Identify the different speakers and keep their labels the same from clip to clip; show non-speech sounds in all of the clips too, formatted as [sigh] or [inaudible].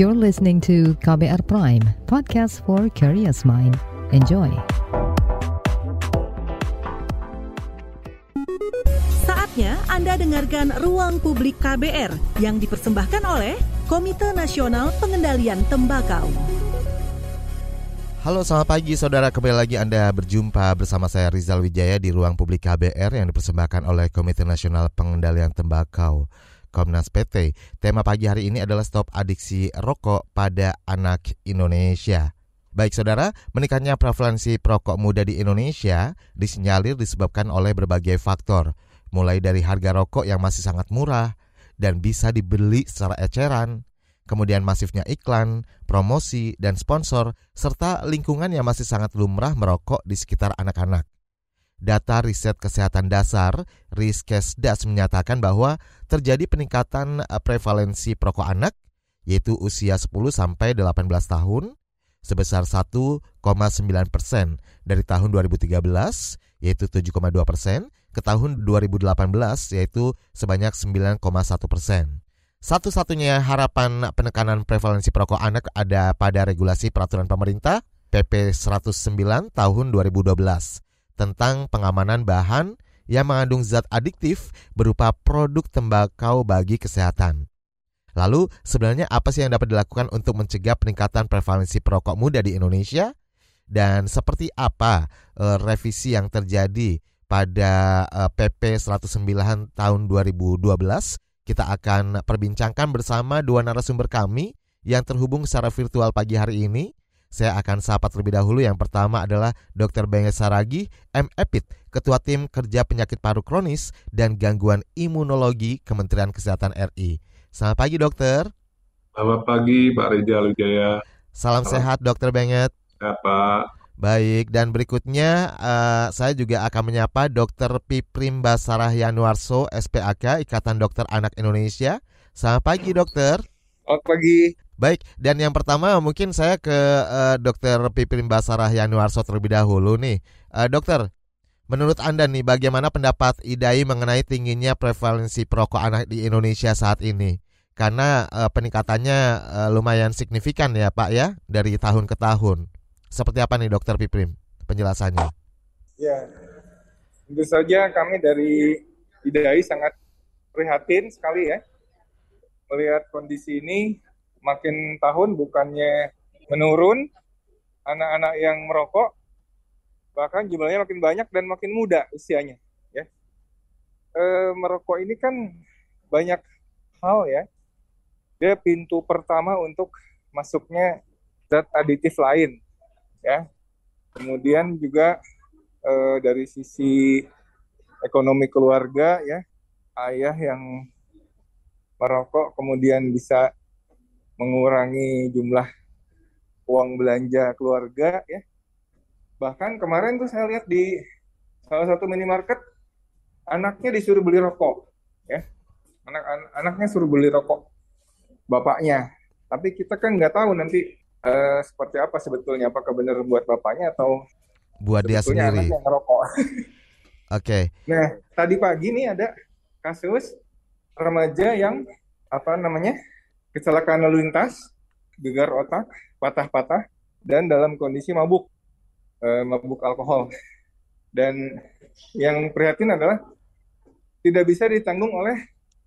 Speaker 1: You're listening to KBR Prime, podcast for curious mind. Enjoy.
Speaker 2: Saatnya Anda dengarkan Ruang Publik KBR yang dipersembahkan oleh Komite Nasional Pengendalian Tembakau.
Speaker 3: Halo selamat pagi saudara kembali lagi Anda berjumpa bersama saya Rizal Wijaya di Ruang Publik KBR yang dipersembahkan oleh Komite Nasional Pengendalian Tembakau. Komnas PT. Tema pagi hari ini adalah stop adiksi rokok pada anak Indonesia. Baik saudara, meningkatnya prevalensi perokok muda di Indonesia disinyalir disebabkan oleh berbagai faktor, mulai dari harga rokok yang masih sangat murah dan bisa dibeli secara eceran, kemudian masifnya iklan, promosi, dan sponsor, serta lingkungan yang masih sangat lumrah merokok di sekitar anak-anak. Data riset kesehatan dasar Riskesdas menyatakan bahwa terjadi peningkatan eh, prevalensi perokok anak yaitu usia 10 sampai 18 tahun sebesar 1,9 persen dari tahun 2013 yaitu 7,2 persen ke tahun 2018 yaitu sebanyak 9,1 persen. Satu-satunya harapan penekanan prevalensi perokok anak ada pada regulasi peraturan pemerintah PP 109 tahun 2012 tentang pengamanan bahan yang mengandung zat adiktif berupa produk tembakau bagi kesehatan. Lalu, sebenarnya apa sih yang dapat dilakukan untuk mencegah peningkatan prevalensi perokok muda di Indonesia? Dan seperti apa e, revisi yang terjadi pada e, PP 109 tahun 2012? Kita akan perbincangkan bersama dua narasumber kami yang terhubung secara virtual pagi hari ini. Saya akan sapa terlebih dahulu. Yang pertama adalah Dr. Benge Saragi, M. Epit, Ketua Tim Kerja Penyakit Paru Kronis dan Gangguan Imunologi Kementerian Kesehatan RI. Selamat pagi, dokter.
Speaker 4: Selamat pagi, Pak Rizal Wijaya.
Speaker 3: Salam Selamat. sehat, dokter Benget.
Speaker 4: Pak.
Speaker 3: Baik, dan berikutnya uh, saya juga akan menyapa Dr. Piprim Basarah Yanuarso, SPAK, Ikatan Dokter Anak Indonesia. Selamat pagi, dokter.
Speaker 4: Selamat pagi.
Speaker 3: Baik, dan yang pertama mungkin saya ke uh, Dokter Pipin Basarah Yanuarso terlebih dahulu nih. Uh, dokter, menurut Anda nih bagaimana pendapat IDAI mengenai tingginya prevalensi perokok anak di Indonesia saat ini? Karena uh, peningkatannya uh, lumayan signifikan ya Pak ya dari tahun ke tahun. Seperti apa nih Dokter Piprim penjelasannya?
Speaker 5: Ya, tentu saja kami dari IDAI sangat prihatin sekali ya melihat kondisi ini makin tahun bukannya menurun anak-anak yang merokok bahkan jumlahnya makin banyak dan makin muda usianya ya. E, merokok ini kan banyak hal ya. Dia pintu pertama untuk masuknya zat aditif lain ya. Kemudian juga e, dari sisi ekonomi keluarga ya ayah yang merokok kemudian bisa mengurangi jumlah uang belanja keluarga ya. Bahkan kemarin tuh saya lihat di salah satu minimarket anaknya disuruh beli rokok ya. Anak an anaknya suruh beli rokok bapaknya. Tapi kita kan nggak tahu nanti uh, seperti apa sebetulnya apakah benar buat bapaknya atau
Speaker 3: buat dia sendiri.
Speaker 5: Anaknya ngerokok. [laughs]
Speaker 3: Oke. Okay.
Speaker 5: Nah, tadi pagi nih ada kasus remaja yang apa namanya kecelakaan lalu lintas, gegar otak, patah-patah, dan dalam kondisi mabuk, eh, mabuk alkohol. Dan yang prihatin adalah tidak bisa ditanggung oleh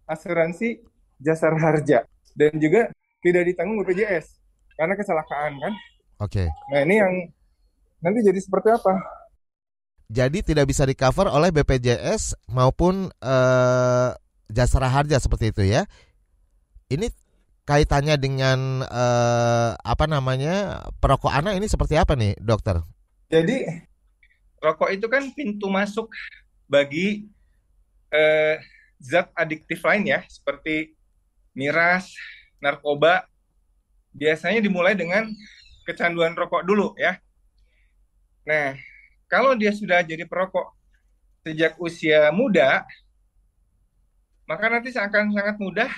Speaker 5: asuransi jasa harja dan juga tidak ditanggung BPJS karena kecelakaan kan.
Speaker 3: Oke. Okay.
Speaker 5: Nah ini yang nanti jadi seperti apa?
Speaker 3: Jadi tidak bisa di cover oleh BPJS maupun uh, jasa harja seperti itu ya. Ini kaitannya dengan uh, apa namanya perokok anak ini seperti apa nih dokter?
Speaker 5: Jadi rokok itu kan pintu masuk bagi uh, zat adiktif lain ya seperti miras, narkoba. Biasanya dimulai dengan kecanduan rokok dulu ya. Nah, kalau dia sudah jadi perokok sejak usia muda, maka nanti akan sangat mudah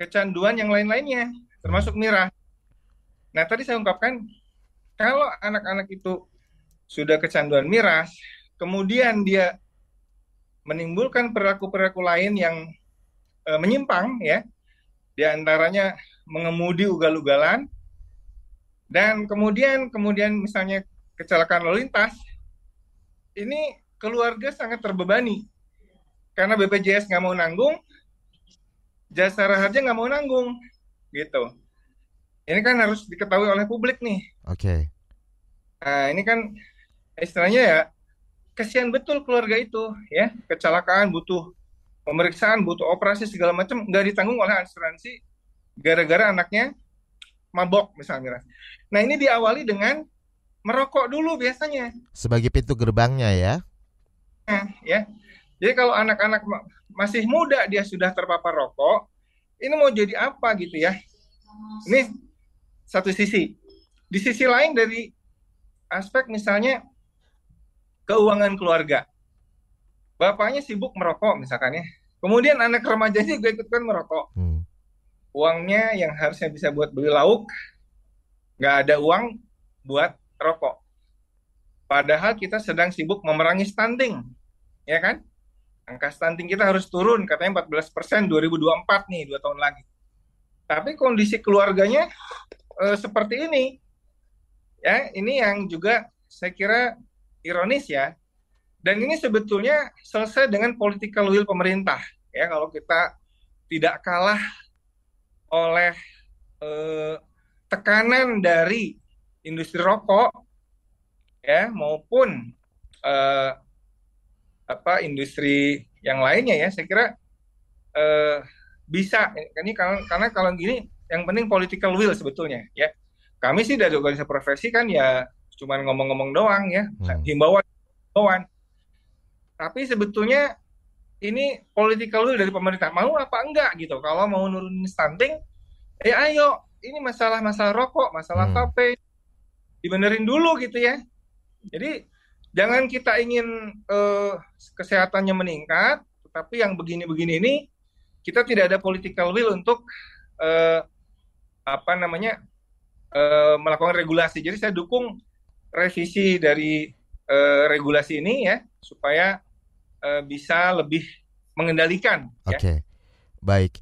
Speaker 5: kecanduan yang lain-lainnya, termasuk miras. Nah, tadi saya ungkapkan, kalau anak-anak itu sudah kecanduan miras, kemudian dia menimbulkan perilaku-perilaku lain yang e, menyimpang, ya, di antaranya mengemudi ugal-ugalan dan kemudian kemudian misalnya kecelakaan lalu lintas ini keluarga sangat terbebani karena BPJS nggak mau nanggung jasa harja nggak mau nanggung gitu. Ini kan harus diketahui oleh publik nih.
Speaker 3: Oke. Okay.
Speaker 5: nah ini kan istilahnya ya kasihan betul keluarga itu ya. Kecelakaan butuh pemeriksaan butuh operasi segala macam nggak ditanggung oleh asuransi gara-gara anaknya mabok misalnya. Nah ini diawali dengan merokok dulu biasanya.
Speaker 3: Sebagai pintu gerbangnya ya.
Speaker 5: Nah, ya jadi kalau anak-anak masih muda dia sudah terpapar rokok ini mau jadi apa gitu ya ini satu sisi di sisi lain dari aspek misalnya keuangan keluarga bapaknya sibuk merokok misalkan ya. Kemudian anak remajanya juga ikutkan merokok. Hmm. Uangnya yang harusnya bisa buat beli lauk, nggak ada uang buat rokok. Padahal kita sedang sibuk memerangi stunting, ya kan? Angka stunting kita harus turun, katanya 14 persen 2024 nih, dua tahun lagi. Tapi kondisi keluarganya e, seperti ini, ya ini yang juga saya kira ironis ya dan ini sebetulnya selesai dengan political will pemerintah. Ya, kalau kita tidak kalah oleh eh, tekanan dari industri rokok, ya maupun eh, apa industri yang lainnya ya, saya kira eh, bisa. Ini karena, karena kalau gini, yang penting political will sebetulnya. Ya, kami sih dari organisasi profesi kan ya cuma ngomong-ngomong doang ya, hmm. himbauan, himbauan tapi sebetulnya ini political will dari pemerintah mau apa enggak gitu kalau mau nurunin stunting eh ayo ini masalah-masalah rokok masalah hmm. vape dibenerin dulu gitu ya jadi jangan kita ingin uh, kesehatannya meningkat tetapi yang begini-begini ini kita tidak ada political will untuk uh, apa namanya uh, melakukan regulasi jadi saya dukung revisi dari uh, regulasi ini ya supaya uh, bisa lebih mengendalikan.
Speaker 3: Ya. Oke, okay. ya. baik.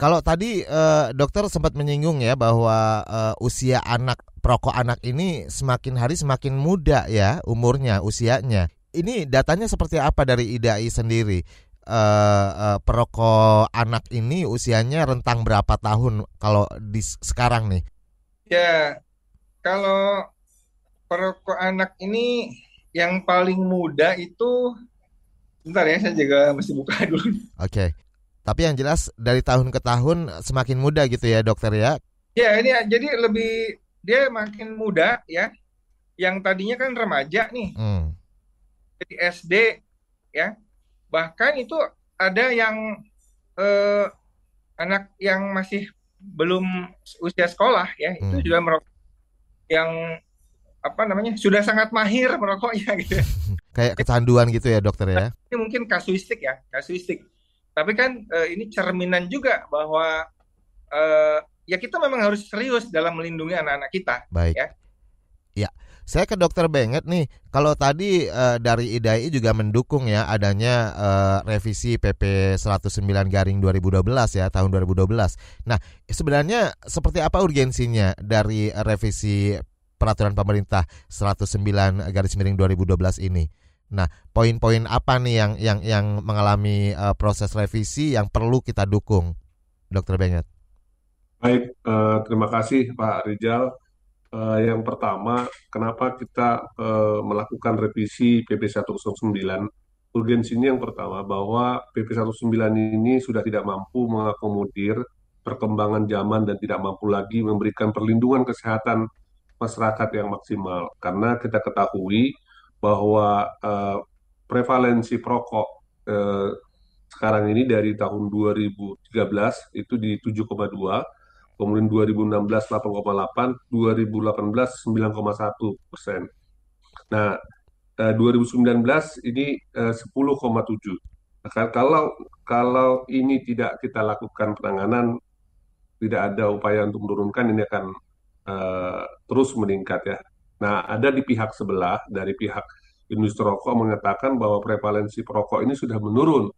Speaker 3: Kalau tadi uh, dokter sempat menyinggung ya bahwa uh, usia anak perokok anak ini semakin hari semakin muda ya umurnya usianya. Ini datanya seperti apa dari IDAI sendiri? Uh, uh, perokok anak ini usianya rentang berapa tahun kalau di sekarang nih?
Speaker 5: Ya, kalau perokok anak ini yang paling muda itu Bentar ya, saya juga mesti buka [laughs] dulu.
Speaker 3: Oke. Okay. Tapi yang jelas dari tahun ke tahun semakin muda gitu ya dokter ya?
Speaker 5: Ya ini jadi lebih dia makin muda ya. Yang tadinya kan remaja nih. Hmm. Jadi SD ya. Bahkan itu ada yang eh, anak yang masih belum usia sekolah ya hmm. itu juga merokok yang apa namanya sudah sangat mahir merokoknya [laughs] gitu. Ya.
Speaker 3: Kayak kecanduan gitu ya dokter ya?
Speaker 5: Ini mungkin kasuistik ya, kasuistik. Tapi kan uh, ini cerminan juga bahwa uh, ya kita memang harus serius dalam melindungi anak-anak kita.
Speaker 3: Baik.
Speaker 5: Ya.
Speaker 3: Ya, saya ke dokter Benget nih. Kalau tadi uh, dari IDAI juga mendukung ya adanya uh, revisi PP 109 garing 2012 ya tahun 2012. Nah, sebenarnya seperti apa urgensinya dari revisi peraturan pemerintah 109 garis miring 2012 ini. Nah, poin-poin apa nih yang yang yang mengalami uh, proses revisi yang perlu kita dukung, Dokter Benget?
Speaker 4: Baik, uh, terima kasih Pak Rizal. Uh, yang pertama, kenapa kita uh, melakukan revisi PP 109? Urgensinya yang pertama bahwa PP 109 ini sudah tidak mampu mengakomodir perkembangan zaman dan tidak mampu lagi memberikan perlindungan kesehatan masyarakat yang maksimal karena kita ketahui bahwa uh, prevalensi perokok uh, sekarang ini dari tahun 2013 itu di 7,2 kemudian 2016 8,8 2018 9,1 persen nah uh, eh, 2019 ini uh, 10,7 nah, kalau kalau ini tidak kita lakukan penanganan tidak ada upaya untuk menurunkan ini akan uh, terus meningkat ya. Nah, ada di pihak sebelah dari pihak industri rokok mengatakan bahwa prevalensi perokok ini sudah menurun.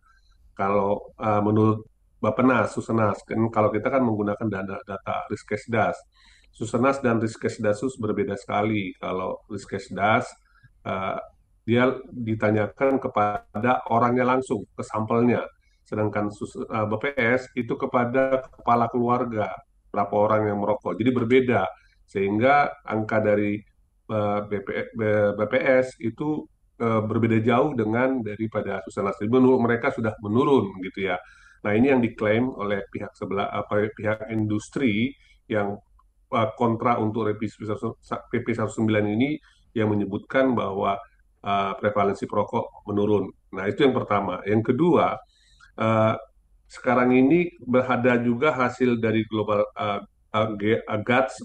Speaker 4: Kalau uh, menurut Bapenas, Susenas. Kan kalau kita kan menggunakan data, data Riskesdas. Susenas dan Riskesdasus berbeda sekali. Kalau Riskesdas uh, dia ditanyakan kepada orangnya langsung, ke sampelnya. Sedangkan uh, BPS itu kepada kepala keluarga, berapa orang yang merokok. Jadi berbeda. Sehingga angka dari BP, BPS itu berbeda jauh dengan daripada Susenas. Menurut mereka sudah menurun gitu ya. Nah, ini yang diklaim oleh pihak sebelah apa pihak industri yang uh, kontra untuk revisi PP 19 ini yang menyebutkan bahwa uh, prevalensi perokok menurun. Nah, itu yang pertama. Yang kedua, uh, sekarang ini berada juga hasil dari global uh,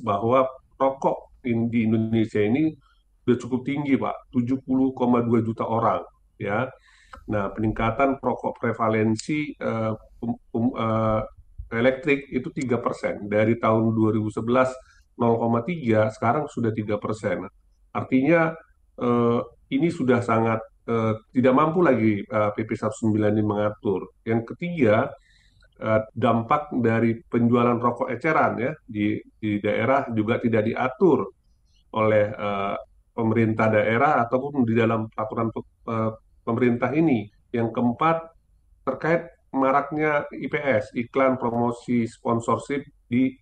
Speaker 4: bahwa rokok di Indonesia ini sudah cukup tinggi, Pak. 70,2 juta orang, ya. Nah, peningkatan perokok prevalensi um, um, uh, elektrik itu tiga persen dari tahun 2011 0,3 sekarang sudah tiga persen. Artinya uh, ini sudah sangat uh, tidak mampu lagi uh, PP 19 ini mengatur. Yang ketiga dampak dari penjualan rokok eceran ya di di daerah juga tidak diatur oleh uh, pemerintah daerah ataupun di dalam peraturan pemerintah ini. Yang keempat terkait maraknya IPS, iklan promosi sponsorship di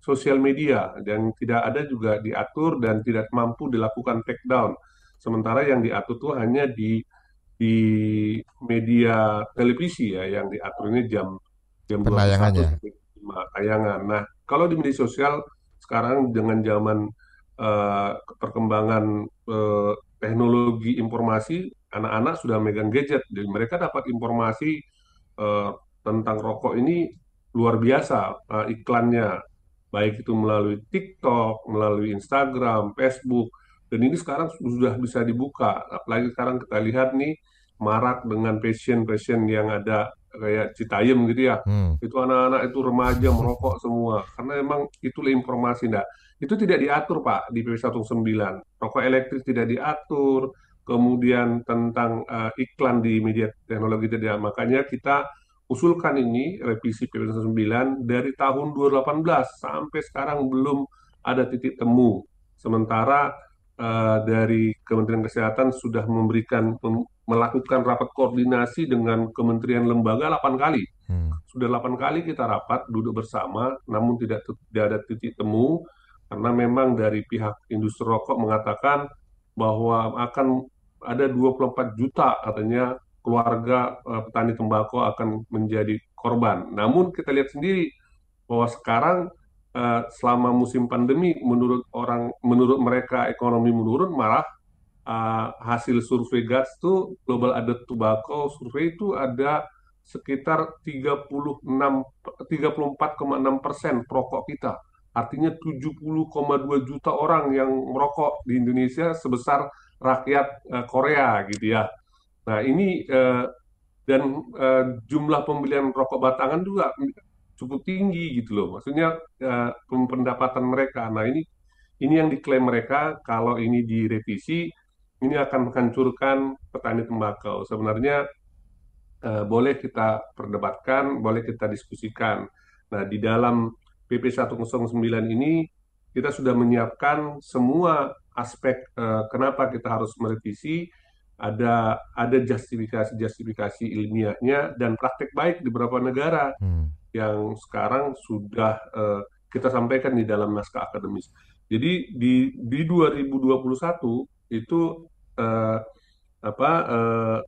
Speaker 4: sosial media dan tidak ada juga diatur dan tidak mampu dilakukan take down. Sementara yang diatur itu hanya di di media televisi ya yang diaturnya jam jam
Speaker 3: penayangannya
Speaker 4: tayangan. Nah, kalau di media sosial sekarang dengan zaman uh, perkembangan uh, teknologi informasi, anak-anak sudah megang gadget, jadi mereka dapat informasi uh, tentang rokok ini luar biasa uh, iklannya, baik itu melalui TikTok, melalui Instagram, Facebook, dan ini sekarang sudah bisa dibuka. Apalagi sekarang kita lihat nih marak dengan passion-passion yang ada kayak Citayam gitu ya. Hmm. Itu anak-anak itu remaja merokok semua. Karena memang itulah informasi. Nah, itu tidak diatur Pak di PP 19. Rokok elektrik tidak diatur, kemudian tentang uh, iklan di media teknologi tadi. Makanya kita usulkan ini revisi PP 9 dari tahun 2018 sampai sekarang belum ada titik temu. Sementara uh, dari Kementerian Kesehatan sudah memberikan melakukan rapat koordinasi dengan kementerian lembaga 8 kali. Hmm. Sudah 8 kali kita rapat duduk bersama, namun tidak tidak ada titik temu karena memang dari pihak industri rokok mengatakan bahwa akan ada 24 juta katanya keluarga uh, petani tembakau akan menjadi korban. Namun kita lihat sendiri bahwa sekarang uh, selama musim pandemi menurut orang menurut mereka ekonomi menurun malah uh, hasil survei GATS itu Global Adult Tobacco survei itu ada sekitar 36 34,6 persen perokok kita. Artinya 70,2 juta orang yang merokok di Indonesia sebesar rakyat uh, Korea gitu ya. Nah ini uh, dan uh, jumlah pembelian rokok batangan juga cukup tinggi gitu loh. Maksudnya uh, pendapatan mereka. Nah ini ini yang diklaim mereka kalau ini direvisi ini akan menghancurkan petani tembakau. Sebenarnya uh, boleh kita perdebatkan, boleh kita diskusikan. Nah di dalam PP 109 ini kita sudah menyiapkan semua aspek uh, kenapa kita harus merevisi ada ada justifikasi justifikasi ilmiahnya dan praktek baik di beberapa negara hmm. yang sekarang sudah uh, kita sampaikan di dalam naskah akademis. Jadi di di 2021 itu uh, apa uh,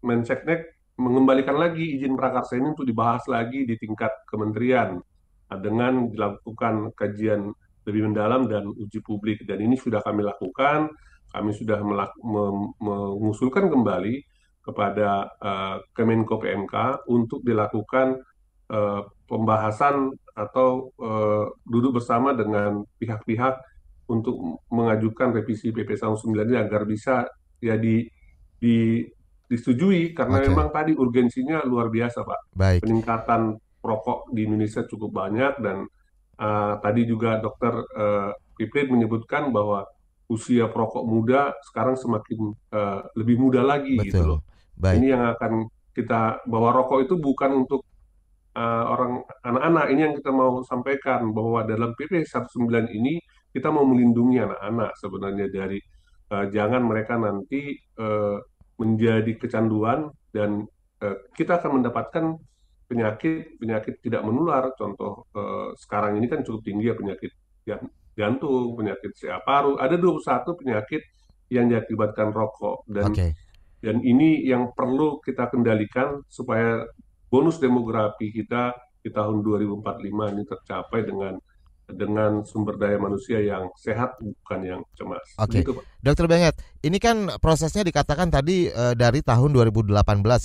Speaker 4: Menseknek mengembalikan lagi izin prakarsa ini untuk dibahas lagi di tingkat kementerian dengan dilakukan kajian lebih mendalam dan uji publik dan ini sudah kami lakukan kami sudah mengusulkan kembali kepada uh, Kemenko PMK untuk dilakukan uh, pembahasan atau uh, duduk bersama dengan pihak-pihak untuk mengajukan revisi PP 19 ini agar bisa ya di, di disetujui karena okay. memang tadi urgensinya luar biasa Pak.
Speaker 3: Baik.
Speaker 4: Peningkatan rokok di Indonesia cukup banyak dan uh, tadi juga Dokter uh, Piprit menyebutkan bahwa usia perokok muda sekarang semakin uh, lebih muda lagi gitu Betul. gitu loh. Baik. Ini yang akan kita bahwa rokok itu bukan untuk uh, orang anak-anak ini yang kita mau sampaikan bahwa dalam PP 19 ini kita mau melindungi anak-anak sebenarnya dari uh, jangan mereka nanti uh, menjadi kecanduan dan uh, kita akan mendapatkan penyakit penyakit tidak menular. Contoh uh, sekarang ini kan cukup tinggi ya penyakit jantung penyakit siap paru. Ada 21 penyakit yang diakibatkan rokok. Dan okay. dan ini yang perlu kita kendalikan supaya bonus demografi kita di tahun 2045 ini tercapai dengan dengan sumber daya manusia yang sehat bukan yang cemas.
Speaker 3: Oke. Okay. Dokter Benget, ini kan prosesnya dikatakan tadi e, dari tahun 2018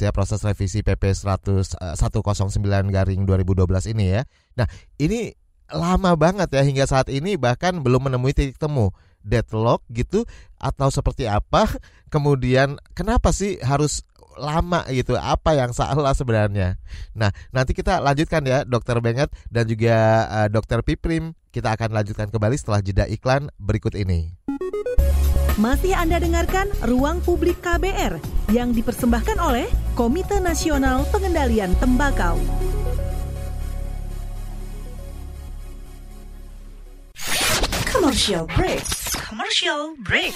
Speaker 3: ya proses revisi PP 100 e, 109 garing 2012 ini ya. Nah, ini lama banget ya hingga saat ini bahkan belum menemui titik temu deadlock gitu atau seperti apa? [laughs] Kemudian kenapa sih harus lama gitu apa yang salah sebenarnya nah nanti kita lanjutkan ya dokter Benget dan juga uh, dokter Piprim kita akan lanjutkan kembali setelah jeda iklan berikut ini
Speaker 2: masih Anda dengarkan Ruang Publik KBR yang dipersembahkan oleh Komite Nasional Pengendalian Tembakau. Commercial break. Commercial break.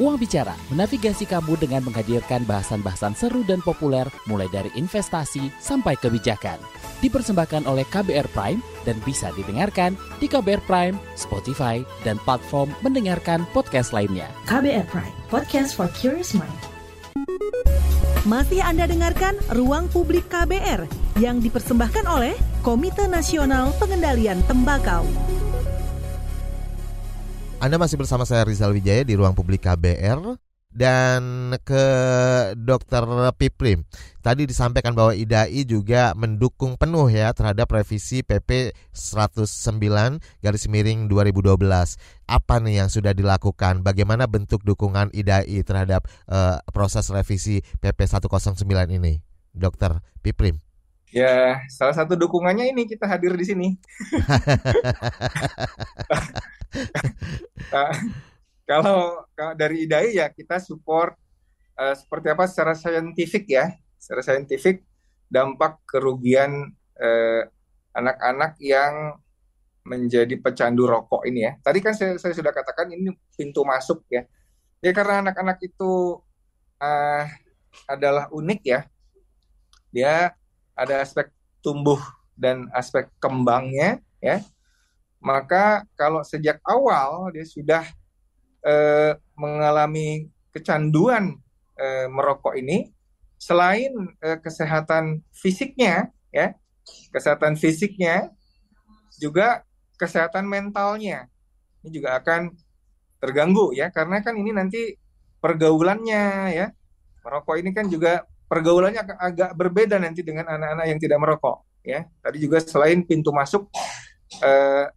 Speaker 6: Uang Bicara menavigasi kamu dengan menghadirkan bahasan-bahasan seru dan populer mulai dari investasi sampai kebijakan dipersembahkan oleh KBR Prime dan bisa didengarkan di KBR Prime, Spotify, dan platform mendengarkan podcast lainnya.
Speaker 2: KBR Prime, podcast for curious mind. Masih Anda dengarkan Ruang Publik KBR yang dipersembahkan oleh Komite Nasional Pengendalian Tembakau.
Speaker 3: Anda masih bersama saya Rizal Wijaya di Ruang Publik KBR dan ke Dokter Piprim. Tadi disampaikan bahwa IDAI juga mendukung penuh ya terhadap revisi PP 109 garis miring 2012. Apa nih yang sudah dilakukan? Bagaimana bentuk dukungan IDAI terhadap uh, proses revisi PP 109 ini? Dokter Piprim.
Speaker 5: Ya, salah satu dukungannya ini kita hadir di sini. Nah, [laughs] [laughs] kalau, kalau dari IDAI ya kita support uh, seperti apa secara saintifik ya, secara saintifik dampak kerugian eh, anak-anak yang menjadi pecandu rokok ini ya. Tadi kan saya, saya sudah katakan ini pintu masuk ya. Ya karena anak-anak itu uh, adalah unik ya. Dia ada aspek tumbuh dan aspek kembangnya ya. Maka kalau sejak awal dia sudah eh, mengalami kecanduan eh, merokok ini selain eh, kesehatan fisiknya ya kesehatan fisiknya juga kesehatan mentalnya ini juga akan terganggu ya karena kan ini nanti pergaulannya ya merokok ini kan juga pergaulannya agak berbeda nanti dengan anak-anak yang tidak merokok ya. Tadi juga selain pintu masuk eh,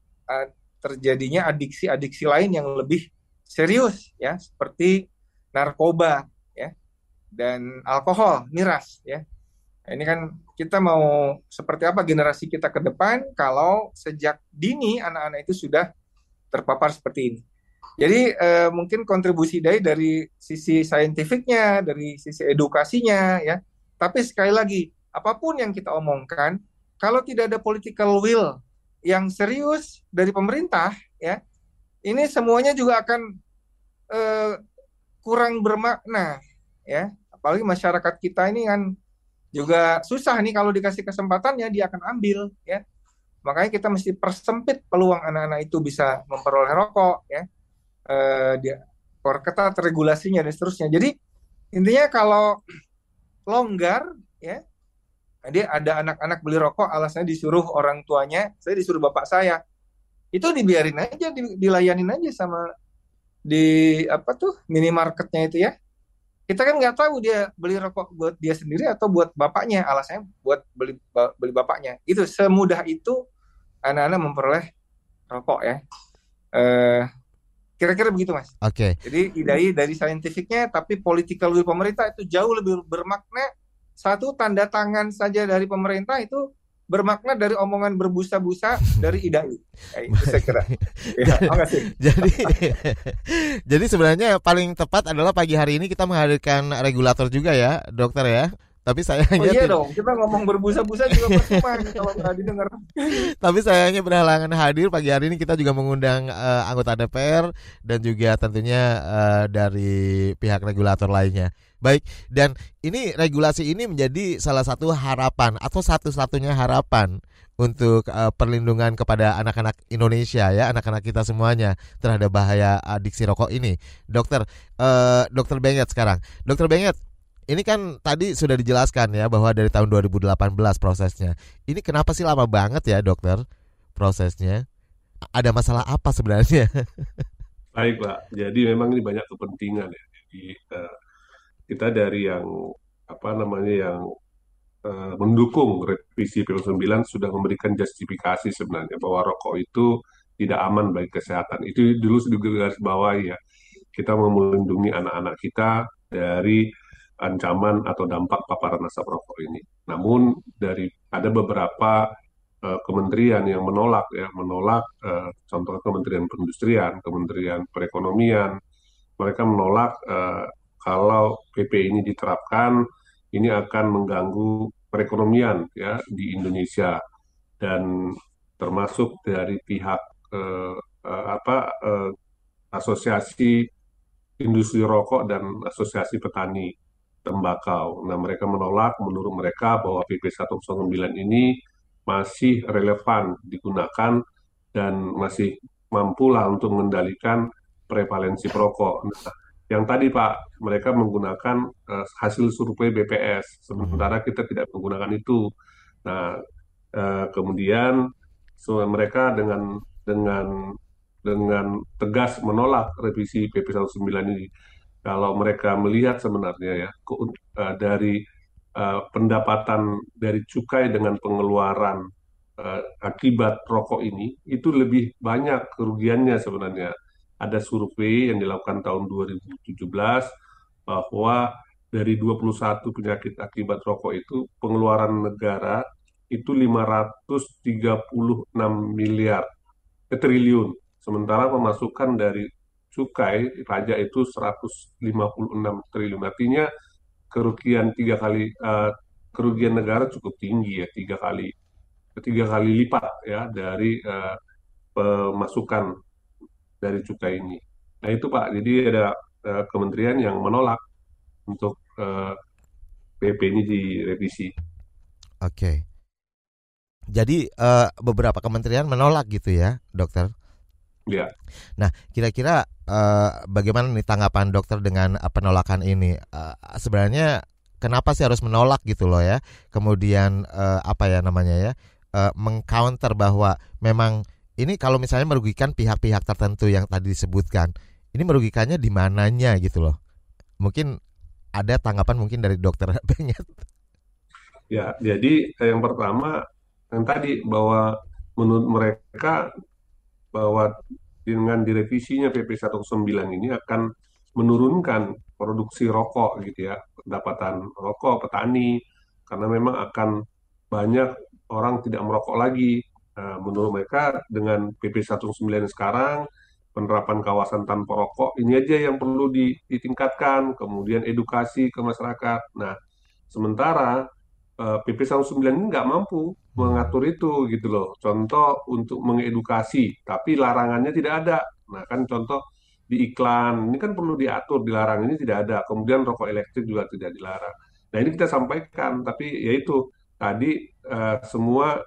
Speaker 5: terjadinya adiksi-adiksi lain yang lebih serius ya seperti narkoba ya dan alkohol miras ya. Nah, ini kan kita mau seperti apa generasi kita ke depan kalau sejak dini anak-anak itu sudah terpapar seperti ini jadi eh, mungkin kontribusi dari dari sisi saintifiknya dari sisi edukasinya ya. Tapi sekali lagi apa pun yang kita omongkan kalau tidak ada political will yang serius dari pemerintah ya ini semuanya juga akan eh, kurang bermakna ya. Apalagi masyarakat kita ini kan juga susah nih kalau dikasih kesempatannya dia akan ambil ya. Makanya kita mesti persempit peluang anak-anak itu bisa memperoleh rokok ya eh, dia perketat regulasinya dan seterusnya jadi intinya kalau longgar ya Dia ada anak-anak beli rokok, alasannya disuruh orang tuanya, saya disuruh bapak saya. Itu dibiarin aja, dilayanin aja sama di apa tuh minimarketnya itu ya. Kita kan nggak tahu dia beli rokok buat dia sendiri atau buat bapaknya, alasannya buat beli beli bapaknya. Itu semudah itu anak-anak memperoleh rokok ya. Eh, kira-kira begitu mas.
Speaker 3: Oke. Okay.
Speaker 5: Jadi idai dari saintifiknya, tapi politikal dari pemerintah itu jauh lebih bermakna. Satu tanda tangan saja dari pemerintah itu bermakna dari omongan berbusa-busa [laughs] dari idai. Eh, itu saya kira. [laughs]
Speaker 3: ya, [laughs] jadi, jadi sebenarnya paling tepat adalah pagi hari ini kita menghadirkan regulator juga ya, dokter ya. Tapi sayangnya
Speaker 5: Oh iya dong, kita ngomong berbusa-busa juga percuma [laughs] kalau nggak didengar.
Speaker 3: Tapi sayangnya berhalangan hadir pagi hari ini kita juga mengundang uh, anggota DPR dan juga tentunya uh, dari pihak regulator lainnya. Baik, dan ini regulasi ini menjadi salah satu harapan atau satu-satunya harapan untuk uh, perlindungan kepada anak-anak Indonesia ya, anak-anak kita semuanya terhadap bahaya adiksi rokok ini. Dokter uh, Dokter Benget sekarang. Dokter Benget, ini kan tadi sudah dijelaskan ya bahwa dari tahun 2018 prosesnya. Ini kenapa sih lama banget ya dokter prosesnya? Ada masalah apa sebenarnya? [laughs]
Speaker 4: Baik pak, jadi memang ini banyak kepentingan ya. Jadi uh, kita dari yang apa namanya yang uh, mendukung revisi PL 9 sudah memberikan justifikasi sebenarnya bahwa rokok itu tidak aman bagi kesehatan. Itu dulu sudah garis bawahi ya. Kita mau melindungi anak-anak kita dari ancaman atau dampak paparan asap rokok ini. Namun dari ada beberapa uh, kementerian yang menolak ya, menolak uh, contoh Kementerian Perindustrian, Kementerian Perekonomian, mereka menolak uh, kalau PP ini diterapkan ini akan mengganggu perekonomian ya di Indonesia dan termasuk dari pihak uh, apa uh, asosiasi industri rokok dan asosiasi petani tembakau. Nah, mereka menolak menurut mereka bahwa PP 109 ini masih relevan digunakan dan masih mampulah untuk mengendalikan prevalensi perokok. Nah, yang tadi Pak, mereka menggunakan uh, hasil survei BPS, sementara kita tidak menggunakan itu. Nah, uh, kemudian so, mereka dengan dengan dengan tegas menolak revisi PP 109 ini kalau mereka melihat sebenarnya ya uh, dari uh, pendapatan dari cukai dengan pengeluaran uh, akibat rokok ini itu lebih banyak kerugiannya sebenarnya. Ada survei yang dilakukan tahun 2017 bahwa dari 21 penyakit akibat rokok itu pengeluaran negara itu 536 miliar eh, triliun. Sementara pemasukan dari cukai pajak itu 156 triliun. Artinya kerugian tiga kali uh, kerugian negara cukup tinggi ya tiga kali tiga kali lipat ya dari uh, pemasukan dari cukai ini. Nah itu Pak, jadi ada uh, kementerian yang menolak untuk uh, PP ini direvisi.
Speaker 3: Oke. Jadi uh, beberapa kementerian menolak gitu ya, dokter?
Speaker 4: Ya.
Speaker 3: Nah, kira-kira uh, bagaimana nih tanggapan dokter dengan uh, penolakan ini? Uh, sebenarnya kenapa sih harus menolak gitu loh ya? Kemudian uh, apa ya namanya ya? Uh, mengcounter bahwa memang ini kalau misalnya merugikan pihak-pihak tertentu yang tadi disebutkan, ini merugikannya di mananya gitu loh? Mungkin ada tanggapan mungkin dari dokter [laughs] Benyet.
Speaker 4: Ya, jadi yang pertama yang tadi bahwa menurut mereka bahwa dengan direvisinya PP 109 ini akan menurunkan produksi rokok gitu ya, pendapatan rokok petani karena memang akan banyak orang tidak merokok lagi. Nah, menurut mereka dengan PP 109 sekarang penerapan kawasan tanpa rokok ini aja yang perlu ditingkatkan, kemudian edukasi ke masyarakat. Nah, sementara PP 109 ini nggak mampu mengatur itu gitu loh. Contoh untuk mengedukasi, tapi larangannya tidak ada. Nah kan contoh di iklan ini kan perlu diatur, dilarang ini tidak ada. Kemudian rokok elektrik juga tidak dilarang. Nah ini kita sampaikan, tapi yaitu tadi uh, semua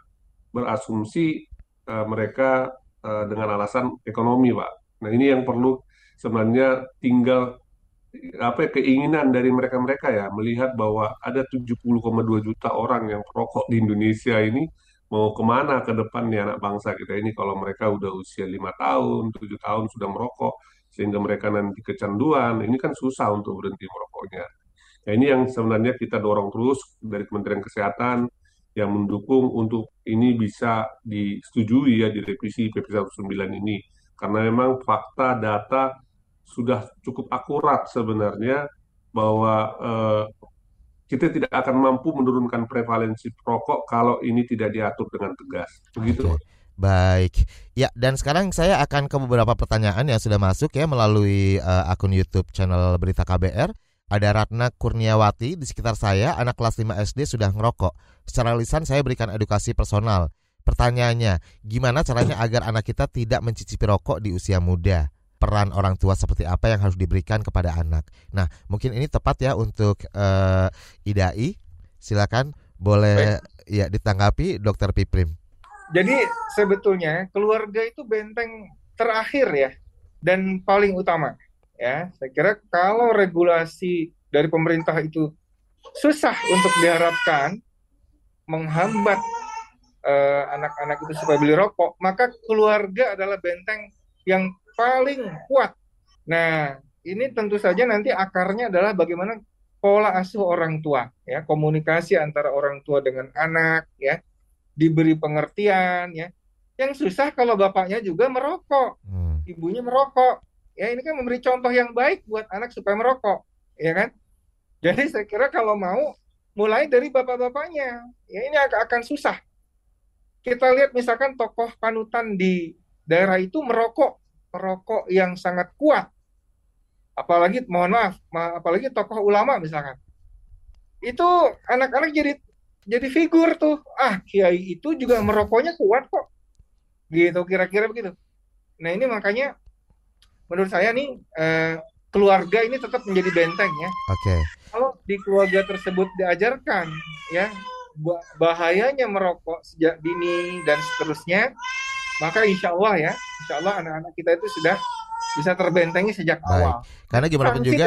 Speaker 4: berasumsi uh, mereka uh, dengan alasan ekonomi, Pak. Nah ini yang perlu sebenarnya tinggal apa ya, keinginan dari mereka-mereka ya melihat bahwa ada 70,2 juta orang yang perokok di Indonesia ini mau ke mana ke depan nih anak bangsa kita ini kalau mereka udah usia lima tahun, tujuh tahun sudah merokok sehingga mereka nanti kecanduan, ini kan susah untuk berhenti merokoknya. Nah, ini yang sebenarnya kita dorong terus dari Kementerian Kesehatan yang mendukung untuk ini bisa disetujui ya di revisi PP 19 ini karena memang fakta data sudah cukup akurat sebenarnya bahwa eh, kita tidak akan mampu menurunkan prevalensi perokok kalau ini tidak diatur dengan tegas. Begitu.
Speaker 3: Oke. Baik, ya dan sekarang saya akan ke beberapa pertanyaan yang sudah masuk ya melalui uh, akun YouTube channel Berita KBR. Ada Ratna Kurniawati di sekitar saya, anak kelas 5 SD sudah ngerokok. Secara lisan saya berikan edukasi personal. Pertanyaannya, gimana caranya agar anak kita tidak mencicipi rokok di usia muda? Peran orang tua seperti apa yang harus diberikan kepada anak? Nah, mungkin ini tepat ya untuk uh, IDAI. Silakan boleh ya ditanggapi Dokter Piprim.
Speaker 5: Jadi sebetulnya keluarga itu benteng terakhir ya dan paling utama ya. Saya kira kalau regulasi dari pemerintah itu susah untuk diharapkan menghambat eh, anak-anak uh, itu supaya beli rokok, maka keluarga adalah benteng yang paling kuat. Nah, ini tentu saja nanti akarnya adalah bagaimana pola asuh orang tua, ya, komunikasi antara orang tua dengan anak, ya, diberi pengertian ya. Yang susah kalau bapaknya juga merokok, hmm. ibunya merokok. Ya ini kan memberi contoh yang baik buat anak supaya merokok, ya kan? Jadi saya kira kalau mau mulai dari bapak-bapaknya, ya ini akan, akan susah. Kita lihat misalkan tokoh panutan di daerah itu merokok, merokok yang sangat kuat. Apalagi mohon maaf, apalagi tokoh ulama misalkan. Itu anak-anak jadi jadi figur tuh ah kiai itu juga merokoknya kuat kok gitu kira-kira begitu nah ini makanya menurut saya nih eh, keluarga ini tetap menjadi benteng ya
Speaker 3: oke okay.
Speaker 5: kalau di keluarga tersebut diajarkan ya bahayanya merokok sejak dini dan seterusnya maka insya Allah ya insya Allah anak-anak kita itu sudah bisa terbentengi sejak Baik. awal
Speaker 3: karena gimana pun juga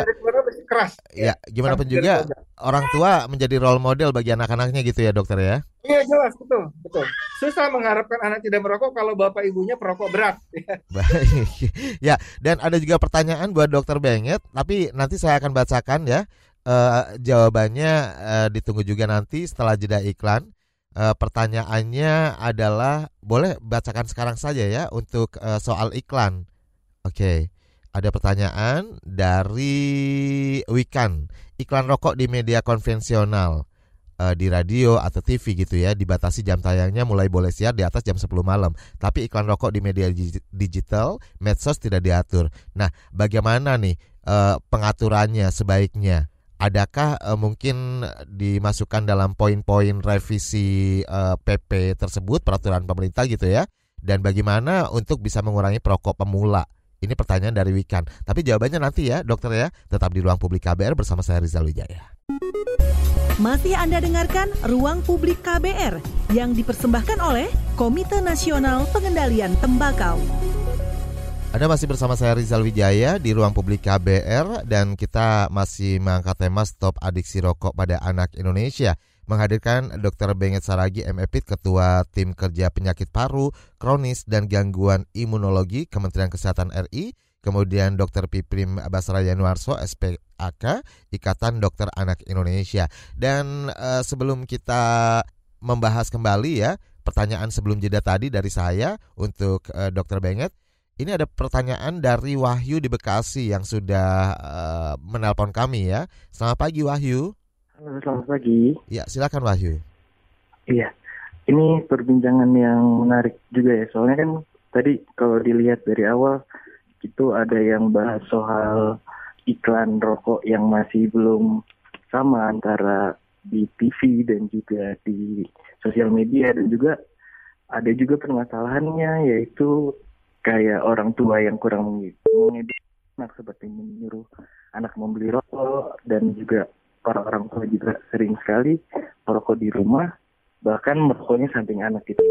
Speaker 5: keras.
Speaker 3: Ya, gimana pun juga orang tua menjadi role model bagi anak-anaknya gitu ya dokter ya?
Speaker 5: Iya jelas betul betul. Susah mengharapkan anak tidak merokok kalau bapak ibunya perokok berat. [laughs]
Speaker 3: Baik. ya dan ada juga pertanyaan buat dokter Benget, tapi nanti saya akan bacakan ya. Uh, jawabannya uh, ditunggu juga nanti setelah jeda iklan. Uh, pertanyaannya adalah boleh bacakan sekarang saja ya untuk uh, soal iklan. Oke. Ada pertanyaan dari Wikan. Iklan rokok di media konvensional uh, di radio atau TV gitu ya dibatasi jam tayangnya mulai boleh siar di atas jam 10 malam. Tapi iklan rokok di media digital, medsos tidak diatur. Nah, bagaimana nih uh, pengaturannya sebaiknya? Adakah uh, mungkin dimasukkan dalam poin-poin revisi uh, PP tersebut peraturan pemerintah gitu ya? Dan bagaimana untuk bisa mengurangi perokok pemula? Ini pertanyaan dari Wikan. Tapi jawabannya nanti ya, dokter ya. Tetap di ruang publik KBR bersama saya Rizal Wijaya.
Speaker 2: Masih Anda dengarkan Ruang Publik KBR yang dipersembahkan oleh Komite Nasional Pengendalian Tembakau.
Speaker 3: Anda masih bersama saya Rizal Wijaya di ruang publik KBR dan kita masih mengangkat tema stop adiksi rokok pada anak Indonesia menghadirkan Dr. Benget Saragi MEPIT Ketua Tim Kerja Penyakit Paru, Kronis dan Gangguan Imunologi Kementerian Kesehatan RI, kemudian Dr. Piprim Basra Yanuarso SPAK Ikatan Dokter Anak Indonesia. Dan uh, sebelum kita membahas kembali ya pertanyaan sebelum jeda tadi dari saya untuk uh, Dr. Benget ini ada pertanyaan dari Wahyu di Bekasi yang sudah uh, menelpon kami ya. Selamat pagi Wahyu.
Speaker 7: Halo, selamat pagi.
Speaker 3: Ya, silakan Wahyu.
Speaker 7: Iya, ini perbincangan yang menarik juga ya. Soalnya kan tadi kalau dilihat dari awal itu ada yang bahas soal iklan rokok yang masih belum sama antara di TV dan juga di sosial media dan juga ada juga permasalahannya yaitu kayak orang tua yang kurang mengedukasi anak seperti menyuruh anak membeli rokok dan juga para orang tua juga sering sekali merokok di rumah, bahkan merokoknya samping anak itu.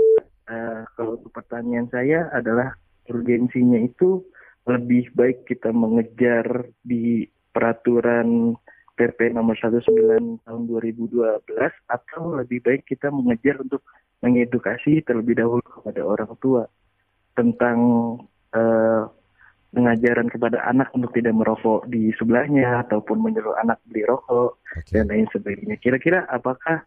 Speaker 7: Uh, kalau pertanyaan saya adalah urgensinya itu lebih baik kita mengejar di peraturan PP nomor 19 tahun 2012 atau lebih baik kita mengejar untuk mengedukasi terlebih dahulu kepada orang tua tentang uh, pengajaran kepada anak untuk tidak merokok di sebelahnya ataupun menyuruh anak beli rokok okay. dan lain sebagainya. Kira-kira apakah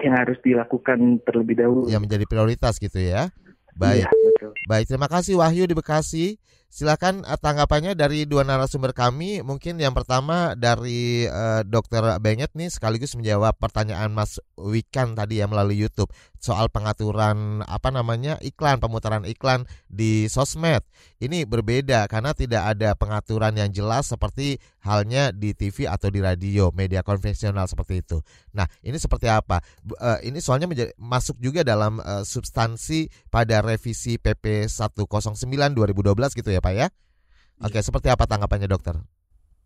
Speaker 7: yang harus dilakukan terlebih dahulu?
Speaker 3: Yang menjadi prioritas gitu ya. Baik. Ya, betul. Baik, terima kasih Wahyu di Bekasi. Silakan uh, tanggapannya dari dua narasumber kami. Mungkin yang pertama dari uh, Dokter Benget nih sekaligus menjawab pertanyaan Mas Wikan tadi ya melalui YouTube soal pengaturan apa namanya iklan pemutaran iklan di sosmed. Ini berbeda karena tidak ada pengaturan yang jelas seperti halnya di TV atau di radio media konvensional seperti itu. Nah ini seperti apa? Uh, ini soalnya menjadi, masuk juga dalam uh, substansi pada revisi PP 109 2012 gitu ya ya Pak ya. Oke, seperti apa tanggapannya dokter?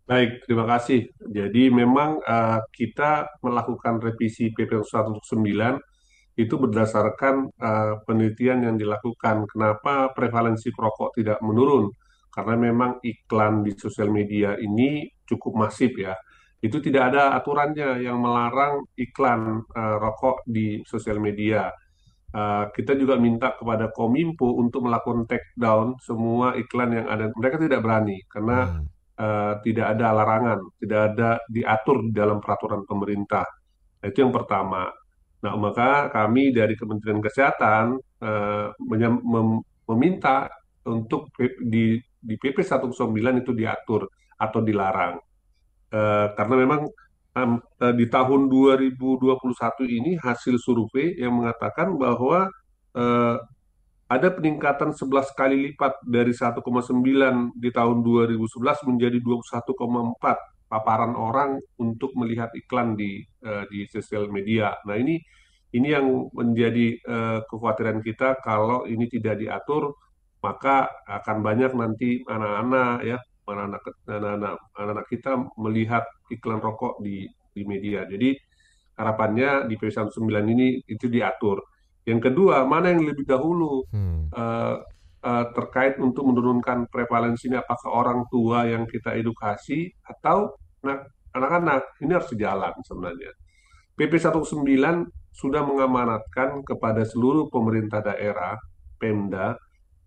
Speaker 4: Baik, terima kasih. Jadi memang uh, kita melakukan revisi PP 109 itu berdasarkan uh, penelitian yang dilakukan. Kenapa prevalensi perokok tidak menurun? Karena memang iklan di sosial media ini cukup masif ya. Itu tidak ada aturannya yang melarang iklan uh, rokok di sosial media. Uh, kita juga minta kepada Kominfo untuk melakukan take down semua iklan yang ada. Mereka tidak berani karena hmm. uh, tidak ada larangan, tidak ada diatur di dalam peraturan pemerintah. Nah, itu yang pertama. Nah, maka kami dari Kementerian Kesehatan uh, mem meminta untuk di, di PP 19 itu diatur atau dilarang. Uh, karena memang um, di tahun 2021 ini hasil survei yang mengatakan bahwa uh, ada peningkatan 11 kali lipat dari 1,9 di tahun 2011 menjadi 21,4 paparan orang untuk melihat iklan di uh, di sosial media. Nah ini ini yang menjadi uh, kekhawatiran kita kalau ini tidak diatur maka akan banyak nanti anak-anak ya anak-anak anak-anak anak kita melihat iklan rokok di di media. Jadi harapannya di P19 ini itu diatur. Yang kedua, mana yang lebih dahulu hmm. uh, uh, terkait untuk menurunkan prevalensi ini apakah orang tua yang kita edukasi atau anak-anak ini harus sejalan sebenarnya. PP 19 sudah mengamanatkan kepada seluruh pemerintah daerah, Pemda,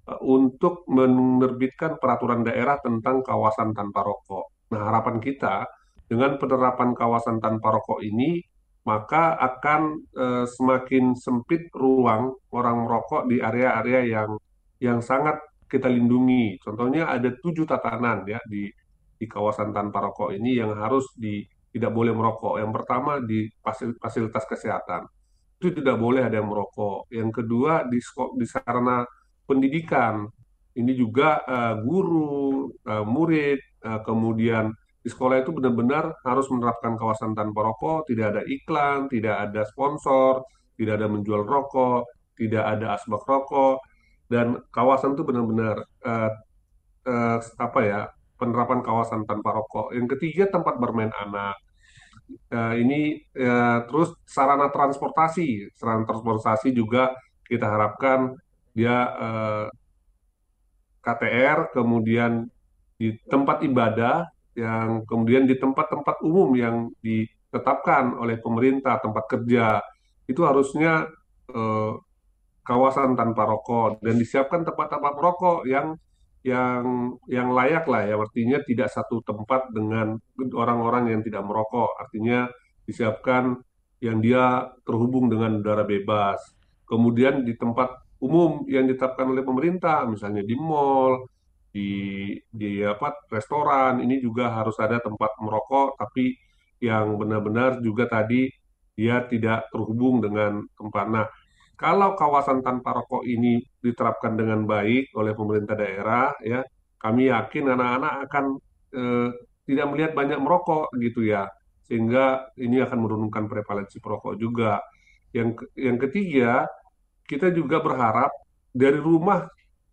Speaker 4: Eh, untuk menerbitkan peraturan daerah tentang kawasan tanpa rokok. Nah, harapan kita dengan penerapan kawasan tanpa rokok ini maka akan e, semakin sempit ruang orang merokok di area-area yang yang sangat kita lindungi. Contohnya ada tujuh tatanan ya di di kawasan tanpa rokok ini yang harus di tidak boleh merokok. Yang pertama di fasilitas kesehatan itu tidak boleh ada yang merokok. Yang kedua di di sarana pendidikan. Ini juga uh, guru, uh, murid, uh, kemudian di sekolah itu benar-benar harus menerapkan kawasan tanpa rokok, tidak ada iklan, tidak ada sponsor, tidak ada menjual rokok, tidak ada asbak rokok, dan kawasan itu benar-benar uh, uh, apa ya penerapan kawasan tanpa rokok. Yang ketiga tempat bermain anak. Uh, ini uh, terus sarana transportasi, sarana transportasi juga kita harapkan dia eh, KTR, kemudian di tempat ibadah, yang kemudian di tempat-tempat umum yang ditetapkan oleh pemerintah, tempat kerja, itu harusnya eh, kawasan tanpa rokok dan disiapkan tempat-tempat rokok yang yang yang layak lah ya. Artinya tidak satu tempat dengan orang-orang yang tidak merokok. Artinya disiapkan yang dia terhubung dengan udara bebas. Kemudian di tempat umum yang ditetapkan oleh pemerintah, misalnya di mall, di di apa restoran, ini juga harus ada tempat merokok, tapi yang benar-benar juga tadi dia tidak terhubung dengan tempat. Nah, kalau kawasan tanpa rokok ini diterapkan dengan baik oleh pemerintah daerah, ya kami yakin anak-anak akan eh, tidak melihat banyak merokok gitu ya, sehingga ini akan menurunkan prevalensi perokok juga. Yang yang ketiga, kita juga berharap dari rumah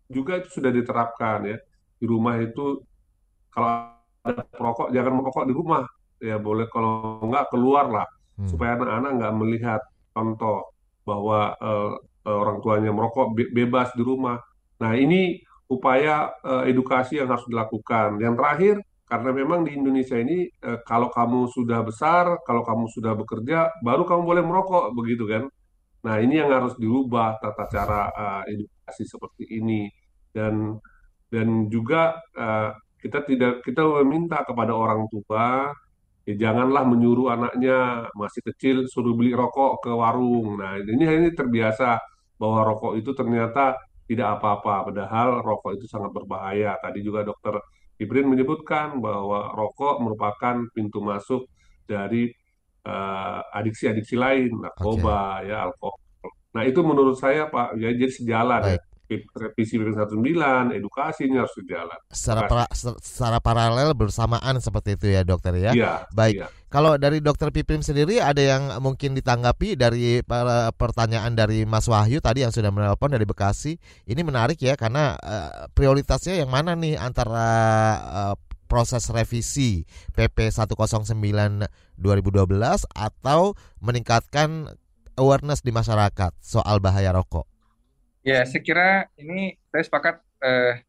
Speaker 4: juga itu sudah diterapkan ya. Di rumah itu kalau ada perokok jangan merokok di rumah. Ya boleh kalau enggak keluar lah hmm. supaya anak-anak nggak melihat contoh bahwa uh, orang tuanya merokok be bebas di rumah. Nah, ini upaya uh, edukasi yang harus dilakukan. Yang terakhir karena memang di Indonesia ini eh, kalau kamu sudah besar, kalau kamu sudah bekerja, baru kamu boleh merokok begitu kan. Nah, ini yang harus dirubah tata cara uh, edukasi seperti ini dan dan juga uh, kita tidak kita meminta kepada orang tua ya janganlah menyuruh anaknya masih kecil suruh beli rokok ke warung. Nah, ini ini terbiasa bahwa rokok itu ternyata tidak apa-apa, padahal rokok itu sangat berbahaya. Tadi juga dokter Ibrin menyebutkan bahwa rokok merupakan pintu masuk dari uh, adiksi-adiksi lain, narkoba, okay. ya alkohol. Nah itu menurut saya Pak, ya jadi sejalan ya. Revisi PP 19, edukasinya harus sejalan.
Speaker 3: Secara, para, secara paralel bersamaan seperti itu ya dokter ya.
Speaker 4: Iya.
Speaker 3: Baik.
Speaker 4: iya.
Speaker 3: Kalau dari dokter Pipim sendiri ada yang mungkin ditanggapi dari para pertanyaan dari Mas Wahyu tadi yang sudah menelpon dari Bekasi. Ini menarik ya karena uh, prioritasnya yang mana nih antara uh, proses revisi PP 109 2012 atau meningkatkan awareness di masyarakat soal bahaya rokok?
Speaker 5: Ya, saya kira ini saya sepakat eh,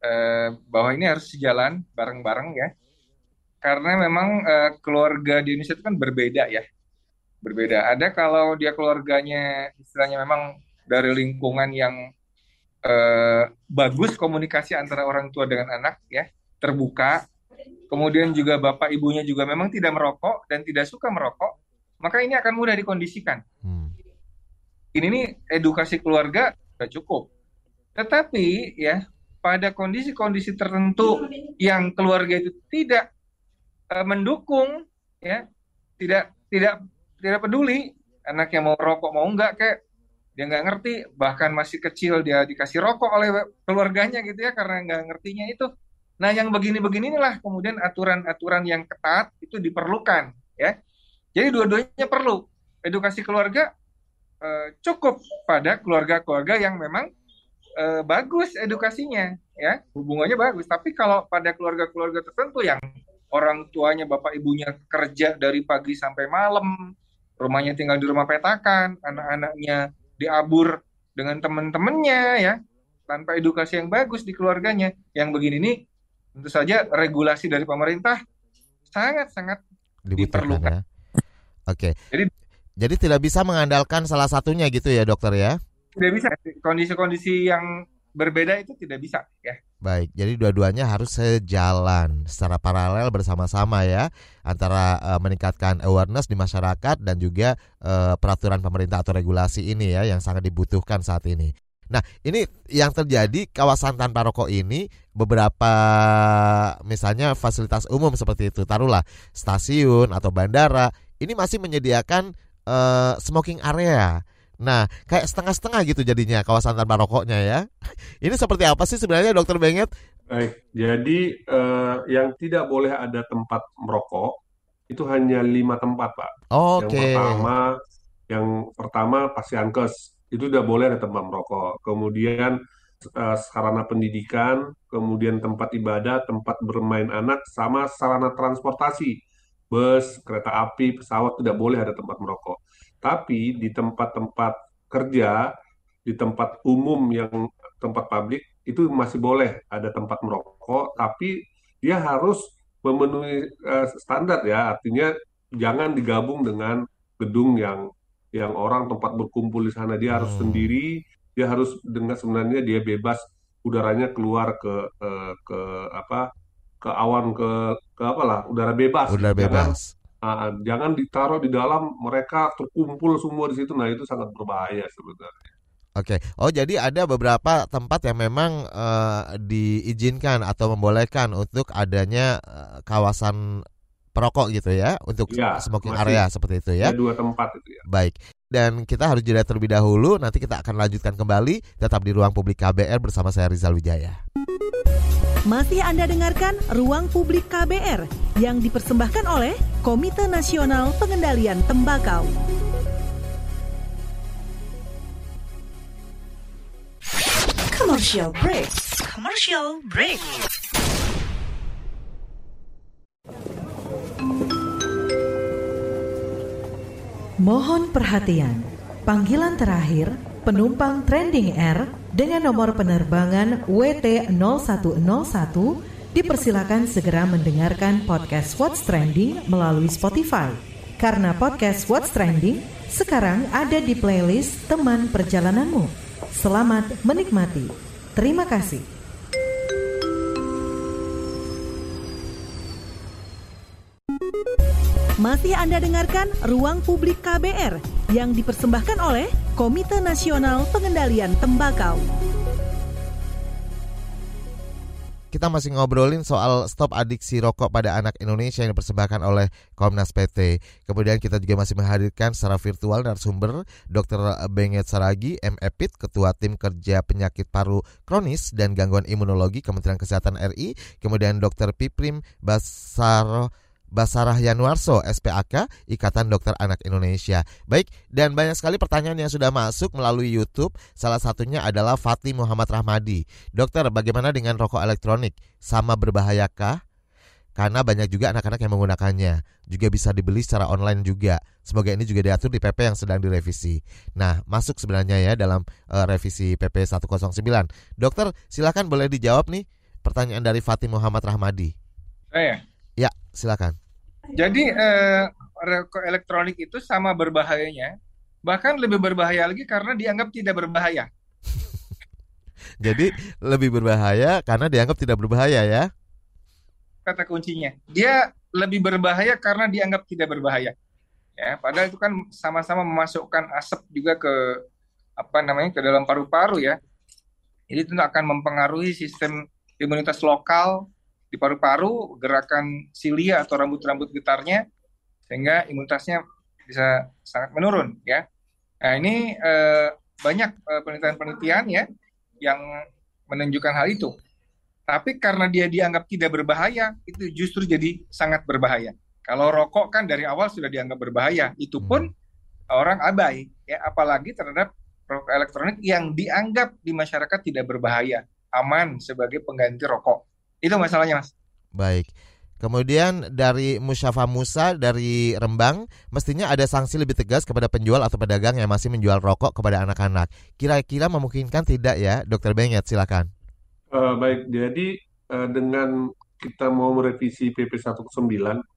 Speaker 5: eh, bahwa ini harus sejalan bareng-bareng ya. Karena memang eh, keluarga di Indonesia itu kan berbeda ya. Berbeda. Ada kalau dia keluarganya istilahnya memang dari lingkungan yang eh, bagus komunikasi antara orang tua dengan anak ya, terbuka. Kemudian juga bapak ibunya juga memang tidak merokok dan tidak suka merokok, maka ini akan mudah dikondisikan. Hmm ini nih edukasi keluarga sudah cukup. Tetapi ya pada kondisi-kondisi tertentu yang keluarga itu tidak uh, mendukung ya tidak tidak tidak peduli anak yang mau rokok mau enggak kayak dia nggak ngerti bahkan masih kecil dia dikasih rokok oleh keluarganya gitu ya karena nggak ngertinya itu. Nah yang begini-begini inilah kemudian aturan-aturan yang ketat itu diperlukan ya. Jadi dua-duanya perlu. Edukasi keluarga uh, cukup pada keluarga-keluarga yang memang uh, bagus edukasinya ya hubungannya bagus tapi kalau pada keluarga-keluarga tertentu yang orang tuanya bapak ibunya kerja dari pagi sampai malam rumahnya tinggal di rumah petakan anak-anaknya diabur dengan teman-temannya ya tanpa edukasi yang bagus di keluarganya yang begini nih tentu saja regulasi dari pemerintah sangat-sangat diperlukan.
Speaker 3: Ya? Oke.
Speaker 5: Jadi
Speaker 3: jadi tidak bisa mengandalkan salah satunya gitu ya dokter ya?
Speaker 5: Tidak bisa. Kondisi-kondisi yang berbeda itu tidak bisa ya.
Speaker 3: Baik, jadi dua-duanya harus sejalan secara paralel bersama-sama ya antara uh, meningkatkan awareness di masyarakat dan juga uh, peraturan pemerintah atau regulasi ini ya yang sangat dibutuhkan saat ini. Nah, ini yang terjadi kawasan tanpa rokok ini beberapa misalnya fasilitas umum seperti itu, taruhlah stasiun atau bandara, ini masih menyediakan uh, smoking area. Nah, kayak setengah-setengah gitu jadinya kawasan tanpa rokoknya ya. [laughs] Ini seperti apa sih sebenarnya Dokter Benget?
Speaker 4: Baik, jadi uh, yang tidak boleh ada tempat merokok itu hanya lima tempat, Pak.
Speaker 3: Oh,
Speaker 4: yang
Speaker 3: okay.
Speaker 4: pertama, yang pertama pasiankes itu tidak boleh ada tempat merokok. Kemudian uh, sarana pendidikan, kemudian tempat ibadah, tempat bermain anak, sama sarana transportasi bus, kereta api, pesawat tidak boleh ada tempat merokok. Tapi di tempat-tempat kerja, di tempat umum yang tempat publik itu masih boleh ada tempat merokok, tapi dia harus memenuhi uh, standar ya, artinya jangan digabung dengan gedung yang yang orang tempat berkumpul di sana dia harus hmm. sendiri, dia harus dengan sebenarnya dia bebas udaranya keluar ke uh, ke apa ke awan ke ke apa lah udara bebas
Speaker 3: udara bebas
Speaker 4: jangan, uh, jangan ditaruh di dalam mereka terkumpul semua di situ nah itu sangat berbahaya sebenarnya
Speaker 3: Oke, oh jadi ada beberapa tempat yang memang uh, diizinkan atau membolehkan untuk adanya uh, kawasan perokok gitu ya, untuk ya, smoking area seperti itu ya.
Speaker 4: Ada dua tempat itu ya.
Speaker 3: Baik, dan kita harus jeda terlebih dahulu. Nanti kita akan lanjutkan kembali tetap di ruang publik KBR bersama saya Rizal Wijaya.
Speaker 2: Masih Anda dengarkan Ruang Publik KBR yang dipersembahkan oleh Komite Nasional Pengendalian Tembakau. Commercial break. Commercial break. Mohon perhatian. Panggilan terakhir penumpang Trending Air dengan nomor penerbangan WT0101 dipersilakan segera mendengarkan podcast What's Trending melalui Spotify. Karena podcast What's Trending sekarang ada di playlist teman perjalananmu. Selamat menikmati. Terima kasih. Masih Anda dengarkan Ruang Publik KBR yang dipersembahkan oleh Komite Nasional Pengendalian Tembakau.
Speaker 3: Kita masih ngobrolin soal stop adiksi rokok pada anak Indonesia yang dipersembahkan oleh Komnas PT. Kemudian kita juga masih menghadirkan secara virtual narasumber Dr. Benget Saragi, MEPIT, Ketua Tim Kerja Penyakit Paru Kronis dan Gangguan Imunologi Kementerian Kesehatan RI. Kemudian Dr. Piprim Basaro Basarah Yanuarso, SPAK, Ikatan Dokter Anak Indonesia. Baik, dan banyak sekali pertanyaan yang sudah masuk melalui YouTube. Salah satunya adalah Fatih Muhammad Rahmadi. Dokter, bagaimana dengan rokok elektronik? Sama berbahayakah? Karena banyak juga anak-anak yang menggunakannya. Juga bisa dibeli secara online juga. Semoga ini juga diatur di PP yang sedang direvisi. Nah, masuk sebenarnya ya dalam uh, revisi PP 109. Dokter, silakan boleh dijawab nih pertanyaan dari Fatih Muhammad Rahmadi. Ya, silakan.
Speaker 5: Jadi eh, rokok elektronik itu sama berbahayanya, bahkan lebih berbahaya lagi karena dianggap tidak berbahaya. [laughs]
Speaker 3: Jadi lebih berbahaya karena dianggap tidak berbahaya ya?
Speaker 5: Kata kuncinya, dia lebih berbahaya karena dianggap tidak berbahaya. Ya, padahal itu kan sama-sama memasukkan asap juga ke apa namanya ke dalam paru-paru ya. Jadi itu akan mempengaruhi sistem imunitas lokal di paru-paru, gerakan silia atau rambut-rambut getarnya, sehingga imunitasnya bisa sangat menurun ya. Nah ini eh, banyak eh, penelitian-penelitian ya yang menunjukkan hal itu. Tapi karena dia dianggap tidak berbahaya, itu justru jadi sangat berbahaya. Kalau rokok kan dari awal sudah dianggap berbahaya, itu pun hmm. orang abai ya, apalagi terhadap rokok elektronik yang dianggap di masyarakat tidak berbahaya, aman sebagai pengganti rokok. Itu masalahnya, Mas.
Speaker 3: Baik. Kemudian dari Musyafa Musa dari Rembang, mestinya ada sanksi lebih tegas kepada penjual atau pedagang yang masih menjual rokok kepada anak-anak. Kira-kira memungkinkan tidak ya, Dokter Benget? Silakan.
Speaker 4: Uh, baik, jadi uh, dengan kita mau merevisi PP 19,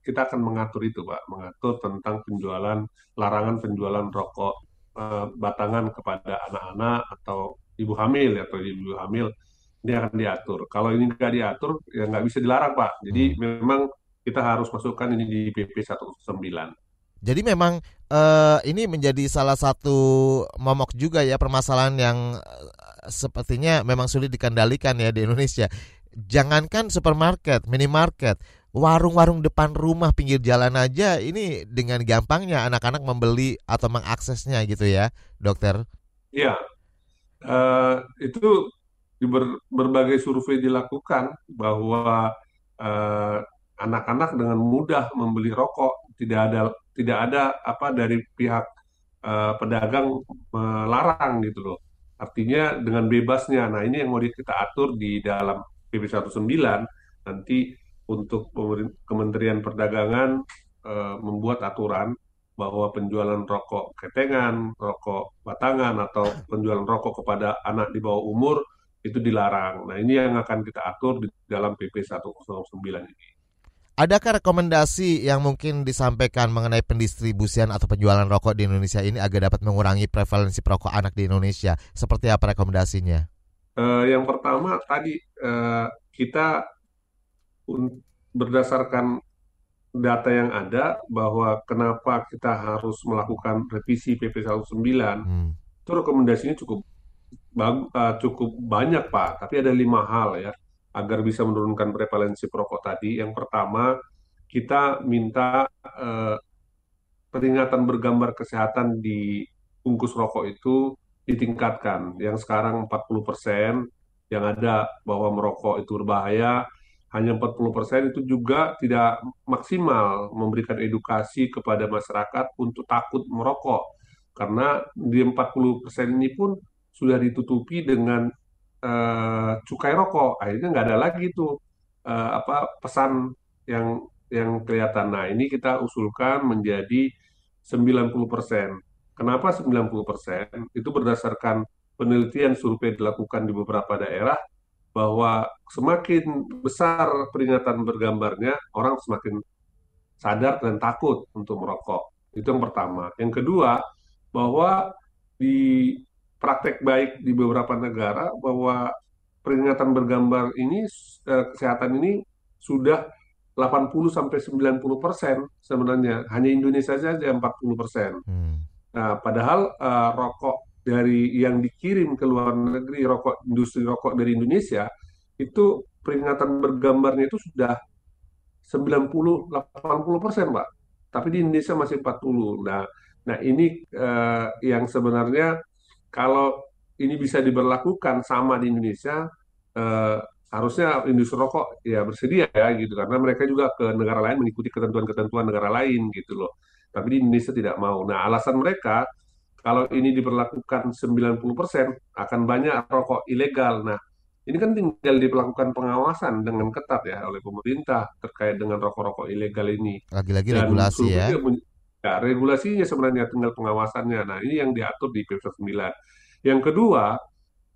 Speaker 4: kita akan mengatur itu, Pak, mengatur tentang penjualan larangan penjualan rokok uh, batangan kepada anak-anak atau ibu hamil atau ibu hamil ini akan diatur. Kalau ini nggak diatur, ya nggak bisa dilarang, Pak. Jadi hmm. memang kita harus masukkan ini di PP 19.
Speaker 3: Jadi memang uh, ini menjadi salah satu momok juga ya permasalahan yang uh, sepertinya memang sulit dikendalikan ya di Indonesia. Jangankan supermarket, minimarket, warung-warung depan rumah pinggir jalan aja ini dengan gampangnya anak-anak membeli atau mengaksesnya gitu ya, dokter.
Speaker 4: Iya, uh, itu di ber, berbagai survei dilakukan bahwa eh, anak-anak dengan mudah membeli rokok tidak ada tidak ada apa dari pihak uh, pedagang melarang gitu loh. Artinya dengan bebasnya. Nah, ini yang mau kita atur di dalam PP 19 nanti untuk Kementerian Perdagangan uh, membuat aturan bahwa penjualan rokok ketengan, rokok batangan atau penjualan rokok kepada anak di bawah umur itu dilarang. Nah, ini yang akan kita atur di dalam PP 109 ini.
Speaker 3: Adakah rekomendasi yang mungkin disampaikan mengenai pendistribusian atau penjualan rokok di Indonesia ini agar dapat mengurangi prevalensi perokok anak di Indonesia? Seperti apa rekomendasinya?
Speaker 4: Uh, yang pertama tadi uh, kita berdasarkan data yang ada bahwa kenapa kita harus melakukan revisi PP 109 hmm. itu rekomendasinya cukup uh, cukup banyak Pak, tapi ada lima hal ya agar bisa menurunkan prevalensi perokok tadi. Yang pertama, kita minta uh, peringatan bergambar kesehatan di bungkus rokok itu ditingkatkan. Yang sekarang 40 persen yang ada bahwa merokok itu berbahaya, hanya 40 persen itu juga tidak maksimal memberikan edukasi kepada masyarakat untuk takut merokok. Karena di 40 persen ini pun sudah ditutupi dengan uh, cukai rokok akhirnya nggak ada lagi tuh uh, apa pesan yang yang kelihatan nah ini kita usulkan menjadi 90%. Kenapa 90%? Itu berdasarkan penelitian survei dilakukan di beberapa daerah bahwa semakin besar peringatan bergambarnya, orang semakin sadar dan takut untuk merokok. Itu yang pertama. Yang kedua, bahwa di praktek baik di beberapa negara bahwa peringatan bergambar ini eh, kesehatan ini sudah 80 sampai 90 persen sebenarnya hanya Indonesia saja 40 persen. Hmm. Nah, padahal uh, rokok dari yang dikirim ke luar negeri rokok industri rokok dari Indonesia itu peringatan bergambarnya itu sudah 90 80 persen pak tapi di Indonesia masih 40 nah nah ini eh, yang sebenarnya kalau ini bisa diberlakukan sama di Indonesia eh, harusnya industri rokok ya bersedia ya gitu karena mereka juga ke negara lain mengikuti ketentuan-ketentuan negara lain gitu loh tapi di Indonesia tidak mau nah alasan mereka kalau ini diberlakukan 90% akan banyak rokok ilegal. Nah, ini kan tinggal dilakukan pengawasan dengan ketat ya oleh pemerintah terkait dengan rokok-rokok ilegal ini.
Speaker 3: Lagi-lagi regulasi ya.
Speaker 4: Ya, regulasinya sebenarnya tinggal pengawasannya. Nah, ini yang diatur di PP 9. Yang kedua,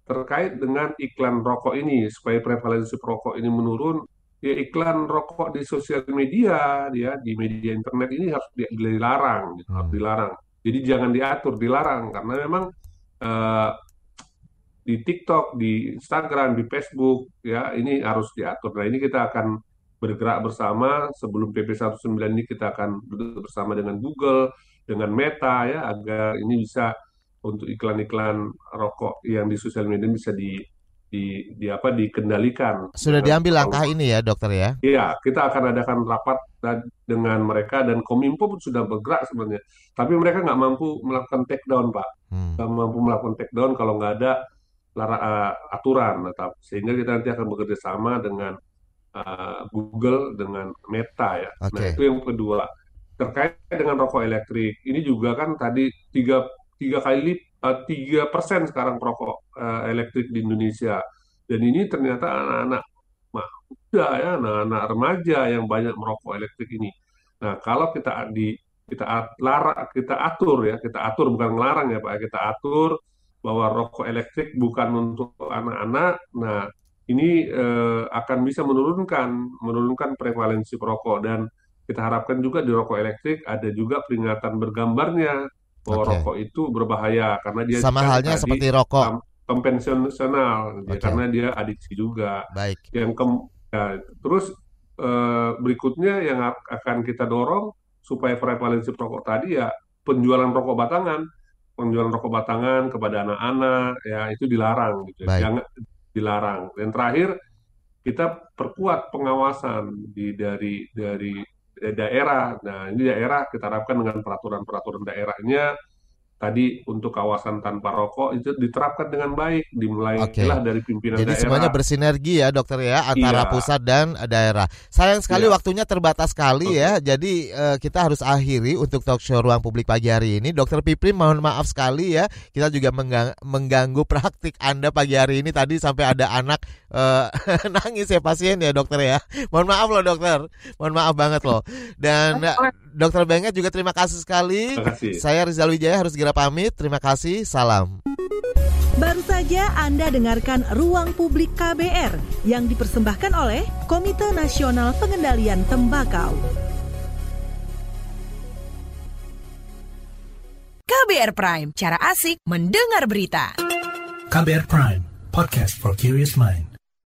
Speaker 4: terkait dengan iklan rokok ini supaya prevalensi rokok ini menurun, ya iklan rokok di sosial media, ya di media internet ini harus dilarang, gitu, hmm. harus dilarang jadi jangan diatur, dilarang karena memang uh, di TikTok, di Instagram, di Facebook ya ini harus diatur. Nah ini kita akan bergerak bersama sebelum PP 19 ini kita akan bersama dengan Google, dengan Meta ya agar ini bisa untuk iklan-iklan rokok yang di sosial media bisa di di, di apa dikendalikan.
Speaker 3: Sudah diambil langkah ini ya dokter ya?
Speaker 4: Iya, kita akan adakan rapat dengan mereka dan Kominfo pun sudah bergerak sebenarnya. Tapi mereka nggak mampu melakukan take down pak, hmm. nggak mampu melakukan take down kalau nggak ada lara, uh, aturan tetap. Sehingga kita nanti akan bekerja sama dengan uh, Google dengan Meta ya. Okay. Nah itu yang kedua terkait dengan rokok elektrik. Ini juga kan tadi tiga tiga kali Eh, tiga persen sekarang rokok uh, elektrik di Indonesia dan ini ternyata anak-anak muda ya anak-anak remaja yang banyak merokok elektrik ini. Nah kalau kita di kita lara kita atur ya kita atur bukan melarang ya pak kita atur bahwa rokok elektrik bukan untuk anak-anak. Nah ini eh, akan bisa menurunkan menurunkan prevalensi perokok dan kita harapkan juga di rokok elektrik ada juga peringatan bergambarnya bahwa okay. rokok itu berbahaya karena dia
Speaker 3: sama halnya seperti rokok
Speaker 4: konvensional okay. ya, karena dia adiksi juga.
Speaker 3: Baik.
Speaker 4: Yang ke, ya, terus eh, berikutnya yang akan kita dorong supaya prevalensi rokok tadi ya penjualan rokok batangan, penjualan rokok batangan kepada anak-anak ya itu dilarang gitu. Ya. Jangan dilarang. Dan terakhir kita perkuat pengawasan di dari dari daerah. Nah, ini daerah kita harapkan dengan peraturan-peraturan daerahnya tadi untuk kawasan tanpa rokok itu diterapkan dengan baik dimulai okay. dari pimpinan
Speaker 3: Jadi
Speaker 4: daerah.
Speaker 3: semuanya bersinergi ya dokter ya antara iya. pusat dan daerah. Sayang sekali iya. waktunya terbatas sekali okay. ya. Jadi uh, kita harus akhiri untuk talk show ruang publik pagi hari ini. Dokter Piprim mohon maaf sekali ya. Kita juga menggang mengganggu praktik Anda pagi hari ini tadi sampai ada anak uh, [laughs] nangis ya pasien ya dokter ya. Mohon maaf loh dokter. Mohon maaf banget loh. Dan Dokter Benget juga terima kasih sekali. Terima kasih. Saya Rizal Wijaya harus segera pamit. Terima kasih. Salam.
Speaker 2: Baru saja Anda dengarkan Ruang Publik KBR yang dipersembahkan oleh Komite Nasional Pengendalian Tembakau. KBR Prime, cara asik mendengar berita.
Speaker 8: KBR Prime, podcast for curious mind.